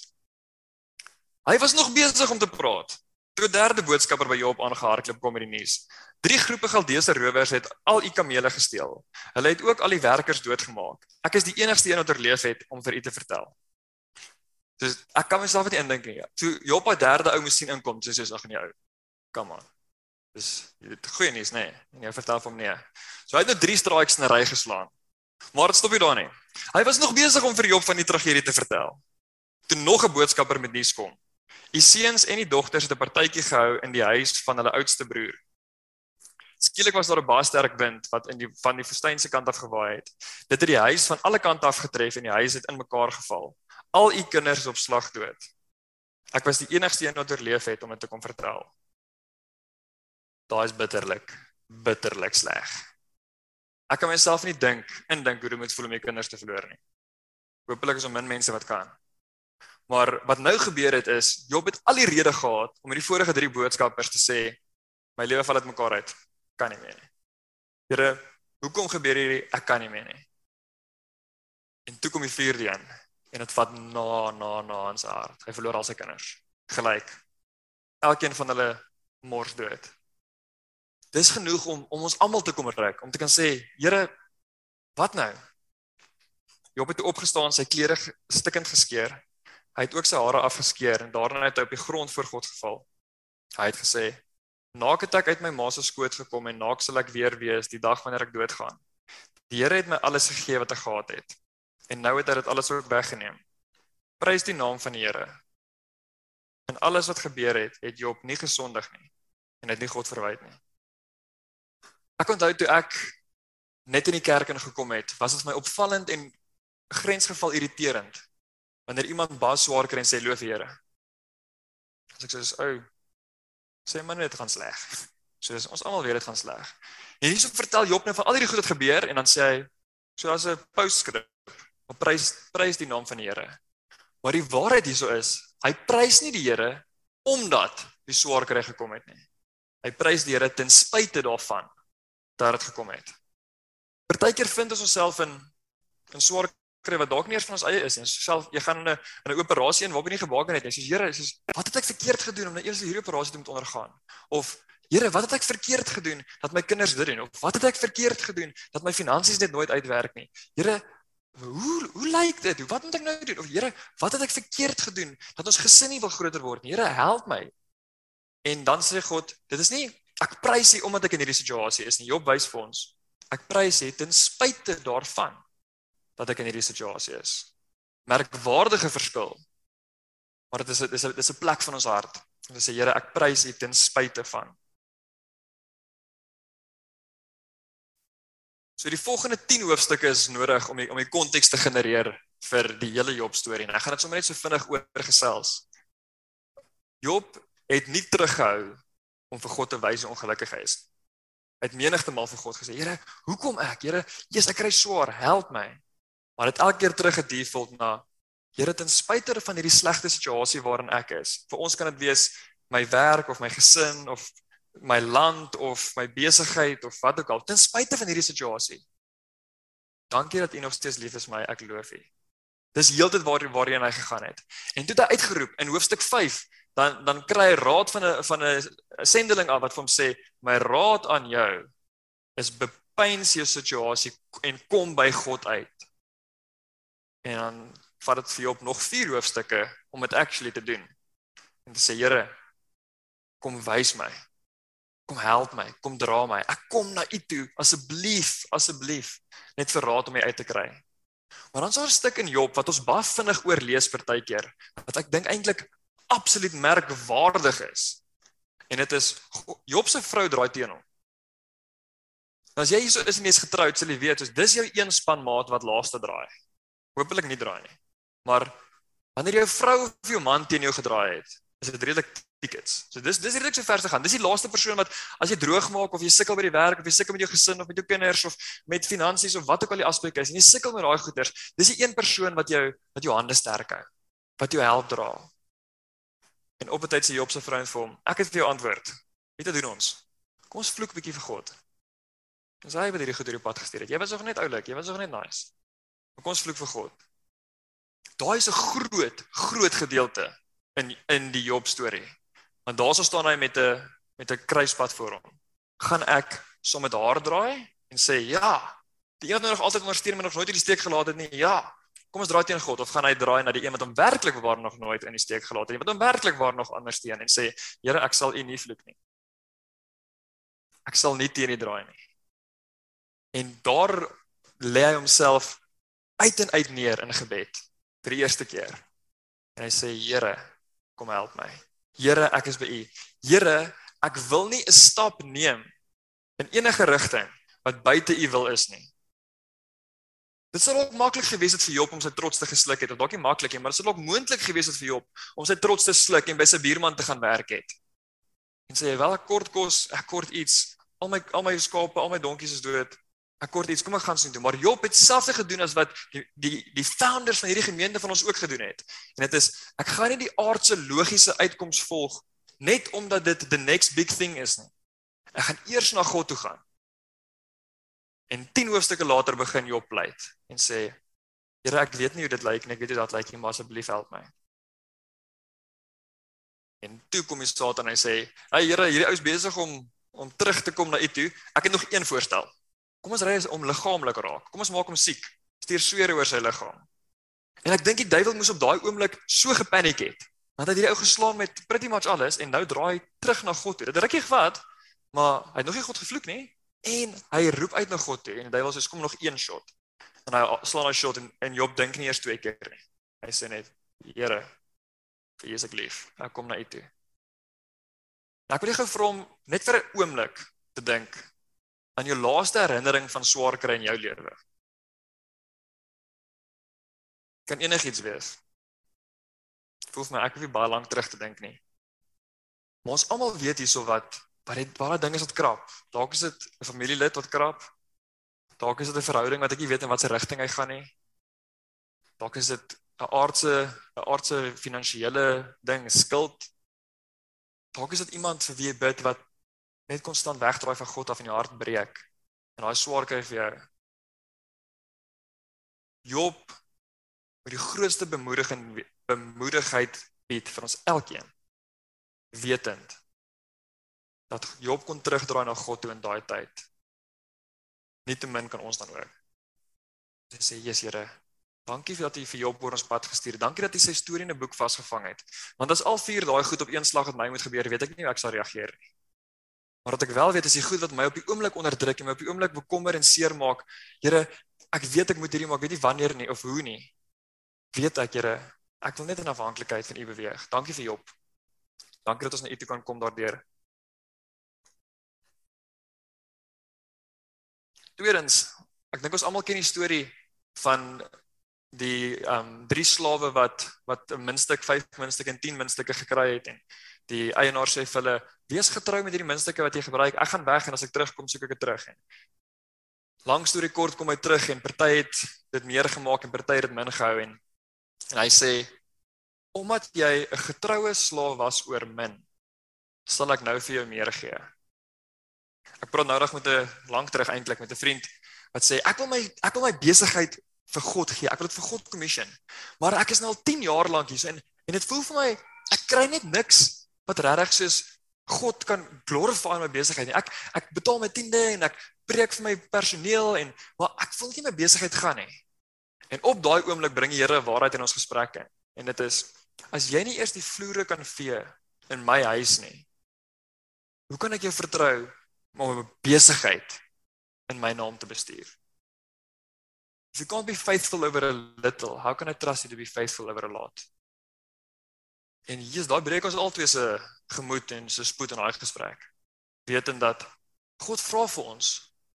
Hy was nog besig om te praat. Toe derde boodskapper by Job aangehardloop kom met die nuus. Drie groepe Galdeese rowers het al u kamele gesteel. Hulle het ook al die werkers doodgemaak. Ek is die enigste een wat oorleef het om vir u te vertel. Dus ek kan myself net indink nie. Toe Job by derde ou moes sien inkom, sê soos ag nee ou. Kom aan. Dis dit goeie nuus nê. Nee. En jy vertel hom nee. So hy het nou drie strikes in 'n ry geslaan. Maar dit stop nie daar nie. Hy was nog besig om vir Job van die tragedie te vertel. Toe nog 'n boodskapper met nuus kom. Die seuns en die dogters het 'n partytjie gehou in die huis van hulle oudste broer. Skielik was daar 'n baie sterk wind wat in die van die woestynse kant af gewaai het. Dit het die huis van alle kante af getref en die huis het in mekaar geval. Al u kinders op slag dood. Ek was die enigste een wat oorleef het om dit te kom vertel. Daai is bitterlik, bitterlik sleg. Ek kan myself nie dink in dink hoe dit moet voel om my kinders te verloor nie. Hoopelik is daar min mense wat kan. Maar wat nou gebeur het is Job het al die rede gehad om met die vorige drie boodskappers te sê my lewe val uit mekaar uit. Kan nie meer nie. Here, hoekom gebeur hierdie? Ek kan nie meer nie. En toe kom die vierde een en dit vat na na na aan sy hart. Hy verloor al sy kinders. Gelyk. Elkeen van hulle mors dood. Dis genoeg om om ons almal te kom reg om te kan sê, Here, wat nou? Job het opgestaan, sy klere stikkend geskeur Hy het ook sy hare afgeskeer en daarna het hy op die grond voor God geval. Hy het gesê: "Naak het ek uit my ma se skoot gekom en naak sal ek weer wees die dag wanneer ek doodgaan. Die Here het my alles gegee wat ek gehad het en nou het hy dit alles ook weggeneem. Prys die naam van die Here." En alles wat gebeur het, het Job nie gesondig nie en het nie God verwyd nie. Ek onthou toe ek net in die kerk ingekom het, was dit vir my opvallend en grensgeval irriterend wanneer iemand baie swaar kry en sê loof die Here. As ek sê so, ou sê maar net gaan sleg. So dis ons almal weet dit gaan sleg. En hierso vertel Job net van al hierdie goed wat gebeur en dan sê hy so as 'n postscript, op prys prys die naam van die Here. Maar die waarheid hierso is, hy prys nie die Here omdat die swaar kry gekom het nie. Hy prys die Here ten spyte daarvan dat dit gekom het. Partykeer vind ons onsself in in swaar kry wat dalk nie eers van ons eie is nie. Self jy gaan in 'n in 'n operasie in waarby nie gewaak het nie. Jy sê Here, sê wat het ek verkeerd gedoen om nou eers hierdie operasie te moet ondergaan? Of Here, wat het ek verkeerd gedoen dat my kinders dit doen? Of wat het ek verkeerd gedoen dat my finansies net nooit uitwerk nie? Here, hoe hoe lyk dit? Wat moet ek nou doen? Of Here, wat het ek verkeerd gedoen dat ons gesin nie wil groter word nie? Here, help my. En dan sê God, dit is nie ek prys U omdat ek in hierdie situasie is nie. Job wys vir ons. Ek prys U ten spyte daarvan dat ek in hierdie situasie is. Merkwaardige verskil. Maar dit is dit is 'n dis 'n plek van ons hart. Ons sê Here, ek prys U ten spyte van. So die volgende 10 hoofstukke is nodig om die, om die konteks te genereer vir die hele Job storie. En ek gaan dit sommer net so vinnig oorgesels. Job het nie teruggehou om vir God te wys hoe ongelukkig hy is. Hy het menigte maal vir God gesê: "Here, hoekom ek? Here, Jesus, ek kry swaar, help my." Maar dit elke keer teruggedefault na Here ten spyte van hierdie slegte situasie waarin ek is. Vir ons kan dit wees my werk of my gesin of my land of my besigheid of wat ook al. Ten spyte van hierdie situasie. Dankie dat U nog steeds lief is vir my. Ek loof U. Dis heeltyd waar waarheen hy gegaan het. En toe het hy uitgeroep in hoofstuk 5, dan dan kry hy raad van 'n van 'n sendeling af wat vir hom sê, "My raad aan jou is bepeins jou situasie en kom by God uit." En dan vat dit vir jou op nog 4 hoofstukke om dit actually te doen. En te sê Here, kom wys my. Kom help my, kom dra my. Ek kom na U toe asseblief, asseblief, net vir raad om my uit te kry. Maar dan is daar 'n stuk in Job wat ons baie vinnig oorlees partykeer wat ek dink eintlik absoluut merkwaardig is. En dit is Job se vrou draai teen hom. As jy hier is en jy's getroud, sal jy weet, dis jou een spanmaat wat laaste draai. Hoopelik nie draai nie. Maar wanneer jou vrou of jou man teen jou gedraai het, is dit redelik tickets. So dis dis redelik so ver te gaan. Dis die laaste persoon wat as jy droog maak of jy sukkel by die werk of jy sukkel met jou gesin of met jou kinders of met finansies of wat ook al die aspek is en jy sukkel met daai goeders, dis die een persoon wat jou wat jou hande sterk hou, wat jou help dra. En op 'n tyd sê Job se vrou vir hom, ek het vir jou antwoord. Wat doen ons? Kom ons vloek 'n bietjie vir God. Dis hy wat hierdie goed hierdie pad gestuur het. Jy was nog net oulik, jy was nog net nice. Kom ons vloek vir God. Daai is 'n groot, groot gedeelte in in die Job storie. Want daarso staan hy met 'n met 'n kruispad voor hom. Gaan ek saam met haar draai en sê ja, die een wat nog altyd ondersteun maar nog nooit in die steek gelaat het nie. Ja. Kom ons draai teen God of gaan hy draai na die een wat hom werklik waar nog nooit in die steek gelaat het nie, wat hom werklik waar nog ondersteun en sê, Here, ek sal U nie vloek nie. Ek sal nie teen U draai nie. En daar lê hy homself uit en uit neer in gebed vir die eerste keer. En hy sê Here, kom help my. Here, ek is by U. Here, ek wil nie 'n stap neem in enige rigting wat buite U wil is nie. Dit sou ook maklik gewees het vir Job om sy trots te gesluk het. Of dalk nie maklik nie, maar dit sou ook moontlik gewees het vir Job om sy trots te sluk en by sy buurman te gaan werk het. En sê hy wel ek kort kos, ek kort iets. Al my al my skape, al my donkies is dood ek kort iets, kom ek gaan sien toe. Maar Job het selfs gedoen as wat die die die founders van hierdie gemeente van ons ook gedoen het. En dit is ek gaan nie die aardse logiese uitkoms volg net omdat dit the next big thing is nie. Ek gaan eers na God toe gaan. En 10 hoofstukke later begin Job pleit en sê Here, ek weet nie hoe dit lyk nie, ek weet nie dat lyk nie, maar asseblief help my. En toe kom die Satan en hy sê, "Hey Here, hierdie ou is besig om om terug te kom na U toe. Ek het nog een voorstel." Kom ons ry om liggaamlik raak. Kom ons maak hom siek. Stuur swere oor sy liggaam. En ek dink die duiwel moes op daai oomblik so gepaniek het. Want hy het hierdie ou geslaan met pretty much alles en nou draai terug na God toe. Dit rukkie gevat, maar hy het nog nie God gevloek nie en hy roep uit na God toe en die duiwel sê kom nog een shot. En hy slaan 'n shot en en Job dink nie eers twee keer nie. Hy sê net Here Vir Jesus ek lief. Ek kom na U toe. Nou ek wil jou gou vra om net vir 'n oomblik te dink aan jou laaste herinnering van swaar kry in jou lewe. Kan enigiets wees. Voel vir my ek hoef nie baie lank terug te dink nie. Maar ons almal weet hierso wat wat dit baie dinge is wat krap. Dalk is dit 'n familielid wat krap. Dalk is dit 'n verhouding wat ek nie weet in watter rigting hy gaan nie. Dalk is dit 'n aardse 'n aardse finansiële ding, skuld. Dalk is dit iemand vir wie jy bid wat net konstant wegdraai van God af en jou hart breek. En daai swaar kry vir jou. Job met die grootste bemoediging bemoedigheid bied vir ons elkeen. Wetend dat Job kon terugdraai na God toe in daai tyd. Nietemin kan ons dan ook. Hy sê: "Jesus Here, dankie vir dat U vir Job oor ons pad gestuur het. Dankie dat U sy storie in 'n boek vasgevang het. Want as al vier daai goed op een slag met my moet gebeur, weet ek nie hoe ek sal reageer nie. Maar wat ek wel weet is die goed wat my op die oomblik onderdruk en my op die oomblik bekommer en seermaak. Here, ek weet ek moet hierdie maak, weet nie wanneer nie of hoe nie. Weet ek, Here, ek wil net in afhanklikheid van U beweeg. Dankie vir Job. Dankie dat ons na U toe kan kom daardeur. Tweedens, ek dink ons almal ken die storie van die ehm um, drie slawe wat wat 'n minstuk, 5 minstuk en 10 minstukke gekry het en die eienaar sê vir hulle: "Wees getrou met hierdie minstukke wat jy gebruik. Ek gaan weg en as ek terugkom, soek ek dit terug." En lang storie kort kom hy terug en party het dit meer gemaak en party het dit min gehou en en hy sê: "Omdat jy 'n getroue slaaf was oor min, sal ek nou vir jou meer gee." Ek praat nou reg met 'n lank terug eintlik met 'n vriend wat sê ek wil my ek wil my besigheid vir God gee. Ek wil dit vir God commission. Maar ek is nou al 10 jaar lank hier so en en dit voel vir my ek kry net niks wat regtig soos God kan glorify my besigheid nie. Ek ek betaal my tiende en ek preek vir my personeel en maar ek voel nie my besigheid gaan nie. En op daai oomblik bring die Here waarheid in ons gesprekke. En dit is as jy nie eers die vloere kan vee in my huis nie. Hoe kan ek jou vertrou om 'n besigheid in my naam te bestuur? If you can't be faithful over a little, how can I trust you to be faithful over a lot? En hier is daai breek ons altyd se gemoed en se spoed in daai gesprek. Wetend dat God vra vir ons,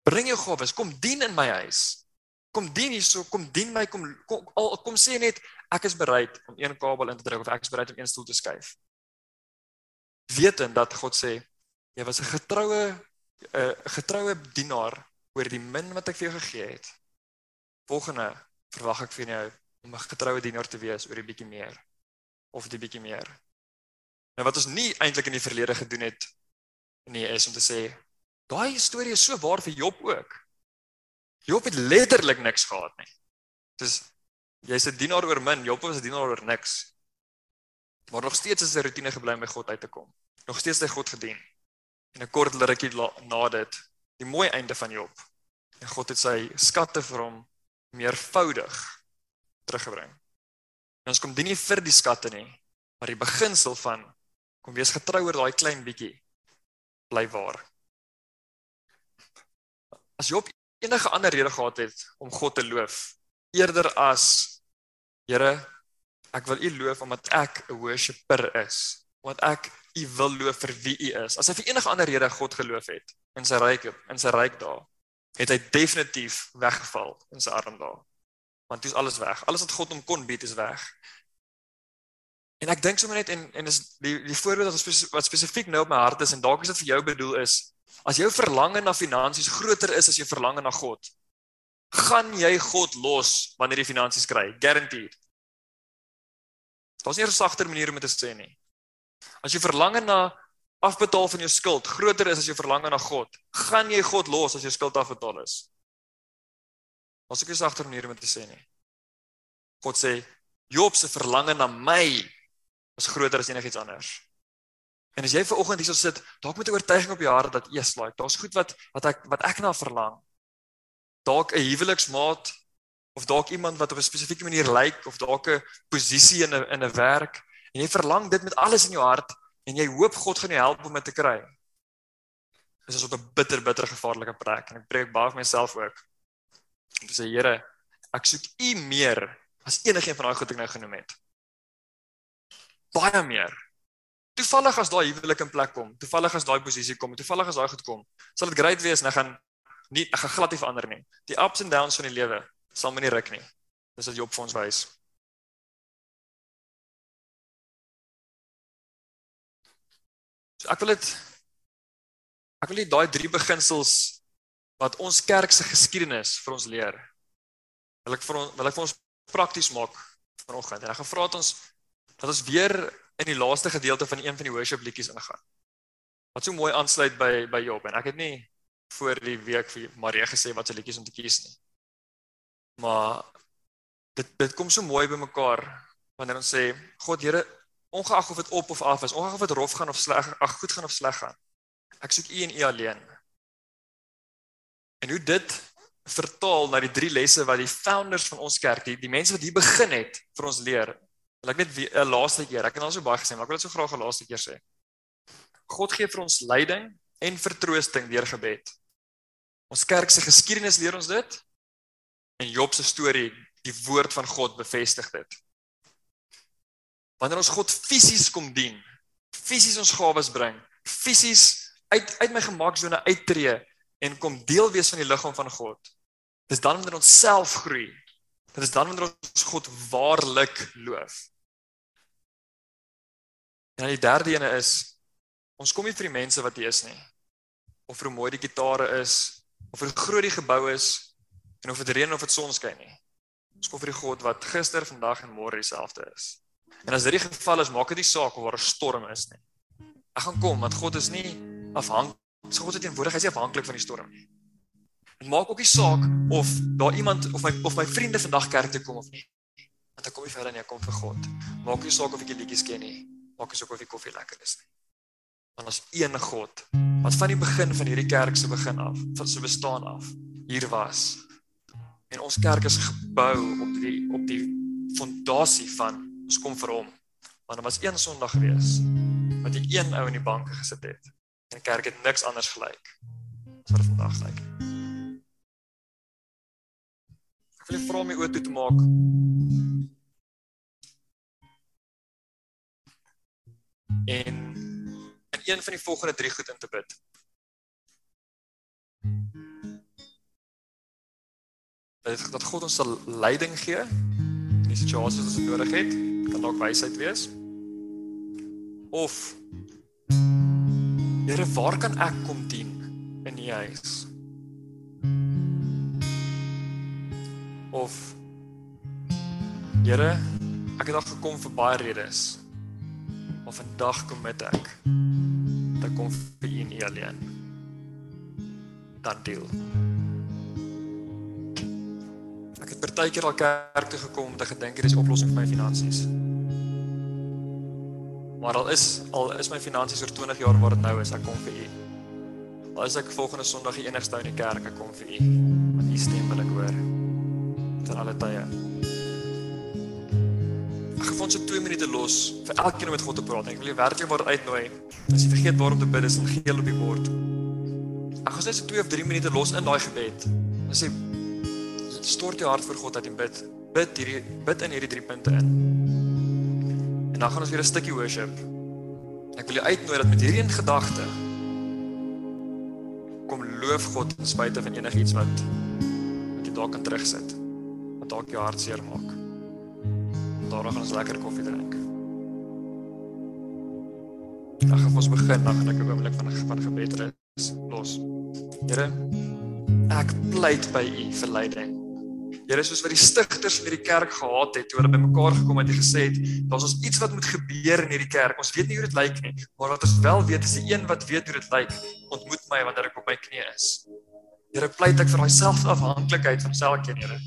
bring jou gawes, kom dien in my huis. Kom dien hierso, kom dien my, kom kom, al, kom sê net ek is bereid om een kabel in te druk of ek is bereid om een stoel te skuif. Wetend dat God sê jy was 'n getroue 'n getroue dienaar oor die min wat ek vir jou gegee het. Volgende verwag ek van jou om 'n getroue dienaar te wees oor 'n bietjie meer of 'n bietjie meer. Nou wat ons nie eintlik in die verlede gedoen het nie is om te sê daai storie is so waar vir Job ook. Job het letterlik niks gehad nie. Dis jy's 'n dienaar oor min, Job was 'n dienaar oor niks. Maar nog steeds is sy rotine gebly om by God uit te kom. Nog steeds het hy God gedien. En 'n kort rukkie na dit, die mooi einde van Job. En God het sy skatte vir hom meervoudig teruggebring. En ons kom dit nie vir die skatte nie, maar die beginsel van kom wees getrou oor daai klein bietjie bly waar. As Job enige ander rede gehad het om God te loof, eerder as Here, ek wil U loof omdat ek 'n worshipper is, omdat ek U wil loof vir wie U is. As hy vir enige ander rede God geloof het in sy ryk in sy ryk daar, het hy definitief weggeval in sy arm daar. Want dit is alles weg. Alles wat God hom kon bied is weg. En ek dink sommer net en en is die die voorbeeld wat spesifiek, wat spesifiek nou op my hart is en dalk is dit vir jou bedoel is as jou verlange na finansies groter is as jou verlange na God, gaan jy God los wanneer jy finansies kry, guaranteed. Daar's nie 'n sagter manier om dit te sê nie. As jy verlange na afbetaal van jou skuld groter is as jou verlange na God, gaan jy God los as jou skuld afbetaal is. Ons ek is agter maniere om te sê nie. God sê Job se verlange na my is groter as enigiets anders. En as jy ver oggend hierso sit, dalk met 'n oortuiging op jou hart dat eers like, daar's goed wat wat ek wat ek na verlang. Dalk 'n huweliksmaat of dalk iemand wat op 'n spesifieke manier lyk like, of dalk 'n posisie in 'n in 'n werk en jy verlang dit met alles in jou hart en jy hoop God gaan jou help om dit te kry. Dis is op 'n bitter bitter gevaarlike plek en ek preek baie vir myself ook. Om te sê Here, ek soek U meer as enigiets van daai goed ek nou genoem het. baie meer. Toevallig as daai huwelik in plek kom, toevallig as daai posisie kom, toevallig as daai goed kom, sal dit great wees en ek gaan nie ek gaan glad nie verander nie. Die ups and downs van die lewe sal my nie ruk nie. Dis wat Job vir ons wys. Ek wil dit ek wil net daai drie beginsels wat ons kerk se geskiedenis vir ons leer. Wil ek vir ons wil ek vir ons prakties maak vanoggend. En ek gaan vra dat ons dat ons weer in die laaste gedeelte van een van die worship liedjies ingaan. Wat so mooi aansluit by by Job en ek het nie voor die week vir Marie gesê wat se liedjies om te kies nie. Maar dit dit kom so mooi by mekaar wanneer ons sê God Here ongeag of dit op of af is, ongeag of dit rof gaan of sleg, ag goed gaan of sleg gaan. Ek soek U en U alleen. En hoe dit vertaal na die drie lesse wat die founders van ons kerk, die, die mense wat hier begin het vir ons leer. Wil ek net 'n laaste keer, ek het al so baie gesê, maar ek wil dit so graag 'n laaste keer sê. God gee vir ons leiding en vertroosting deur gebed. Ons kerk se geskiedenis leer ons dit en Job se storie, die woord van God bevestig dit. Wanneer ons God fisies kom dien, fisies ons gawes bring, fisies uit uit my gemaaksone uittreë en kom deel wees van die liggaam van God. Dis dan wanneer ons self groei. Dit is dan wanneer ons God waarlik loof. En die derde ene is ons kom nie vir die mense wat hier is nie. Of hoe mooi die gitare is, of hoe groot die gebou is en of dit reën of dit son skyn nie. Ons kom vir die God wat gister, vandag en môre dieselfde is. En as dit die geval is, maak dit nie saak of waar 'n storm is nie. Ek gaan kom want God is nie afhanklik So God se teenwoordigheid is nie afhanklik van die storm nie. Dit maak ook nie saak of daar iemand of my of my vriende vandag kerk toe kom of nie. Want ek kom nie verder nie, ek kom vir God. Maak nie saak of ek die liedjies ken nie. Maak nie saak of die koffie lekker is nie. Want ons een God wat van die begin van hierdie kerk se begin af, van sy bestaan af, hier was. En ons kerk is gebou op die op die fondasie van ons kom vir hom. Want daar was een Sondag gewees wat die een ou in die banke gesit het En kerk het niks anders gelyk as wat vandag lyk. Ek wil vra my oë toe te maak. En in een van die volgende drie goed in te bid. Dat God ons sal leiding gee in die situasies wat ons nodig het. Kan dalk wysheid wees. Of Here, waar kan ek kom dien in U huis? Of Here, ek het al gekom vir baie redes. Maar vandag kom met ek. Dat kom vir U en U alleen. Dan deel. Het partykeer al kerk toe gekom om te gedink hier is oplossing vir my finansies. Maar al is al is my finansies oor 20 jaar waar dit nou is, ek kom vir u. Al is ek volgende Sondag die enigste ou in die kerk, ek kom vir u. Want u stem wil ek hoor. Ter alle tye. Ek gaan so 2 minute los vir elkeen om met God te praat. Ek wil jy werklik maar uitnooi. As jy vergeet waarom te bid is, dan geel op die bord. Ek gaan net so 2 of 3 minute los in daai gebed. Dan sê stort jou hart voor God uit en bid. Bid hierdie bid in hierdie 3 punte in. En dan gaan ons weer 'n stukkie worship. Ek wil jou uitnooi dat met hierdie in gedagte kom loof God ten spyte van enigiets wat wat jy dalk kan terugsit. Wat dalk jou hart seer maak. Daarna gaan ons lekker koffie drink. Dan gaan ons begin, dan gaan ek 'n oomblik van van gebed rus los. Here, ek pleit by U vir leiding. Here soos wat die stigters van hierdie kerk gehad het toe hulle bymekaar gekom het en gesê het daar's ons iets wat moet gebeur in hierdie kerk. Ons weet nie hoe dit lyk nie, maar wat ons wel weet is die een wat weet hoe dit lyk, ontmoet my wanneer ek op my knieë is. Here pleit ek vir daai selfafhanklikheid van elkeen, Here.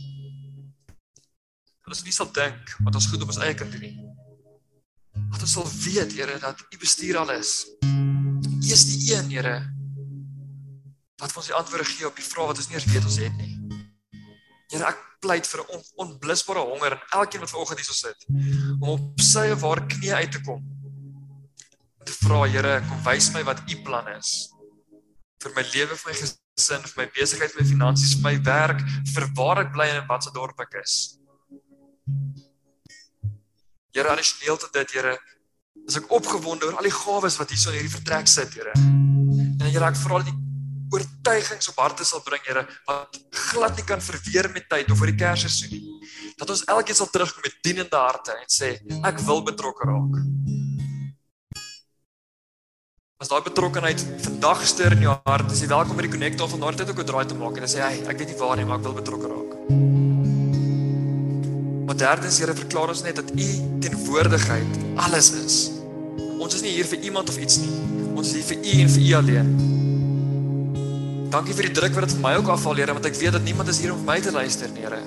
Dat ons nie sal dink wat ons goed op ons eie kan doen nie. Dat ons sal weet, Here, dat U bestuur alles. U is die een, Here, wat vir ons die antwoorde gee op die vrae wat ons nie eens weet ons het nie. Here, ek pleit vir 'n on, onblusbare honger in elkeen wat vanoggend hier sit om op sy of haar knie uit te kom. Te vra, Here, kom wys my wat u plan is vir my lewe, vir my gesin, vir my besigheid, vir my finansies, vir my werk, vir waar ek bly en in watter dorp ek is. Here, addisioneel tot dit, Here, As ek opgewonde oor al die gawes wat hier so in hierdie vertrek sit, Here. En Here, ek vra dat die oortuigings op harte sal bring, Here, wat glad nie kan verweer met tyd of oor die Kersseisoen nie. Dat ons elkeen sal terugkom met dienende harte en sê, ek wil betrokke raak. As daai betrokkenheid vandag steur in jou hart, is jy welkom by die Connect of vandag net ook 'n draai te maak en sê, "Hey, ek weet nie waar nie, maar ek wil betrokke raak." Maar derdens, Here, verklaar ons net dat U teenwoordigheid alles is. Ons is nie hier vir iemand of iets nie. Ons is hier vir U en vir U alleen. Dankie vir die druk wat dit vir my ook afval, Here, want ek weet dat niemand is hier om my te luister nie, Here.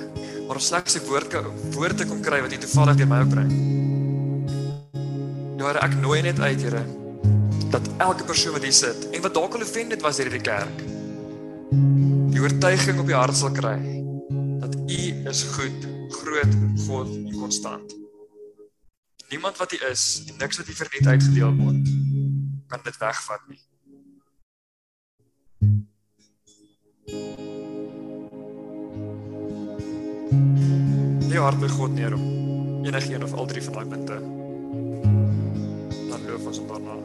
Maar om slegs 'n woord woord te kom kry wat U toevallig deur my ook bring. Ja, Here, ek nooi net uit, Here, dat elke persoon wat hier sit en wat dalk al offended was deur hierdie kerk, die oortuiging op die hart sal kry dat U is goed, groot, God en konstant. Niemand wat U is en niks wat U verniet uitgedeel word kan dit wegvat nie. Die hart by God neer om enige een of al drie van daai punte. Dan loof ons om daarna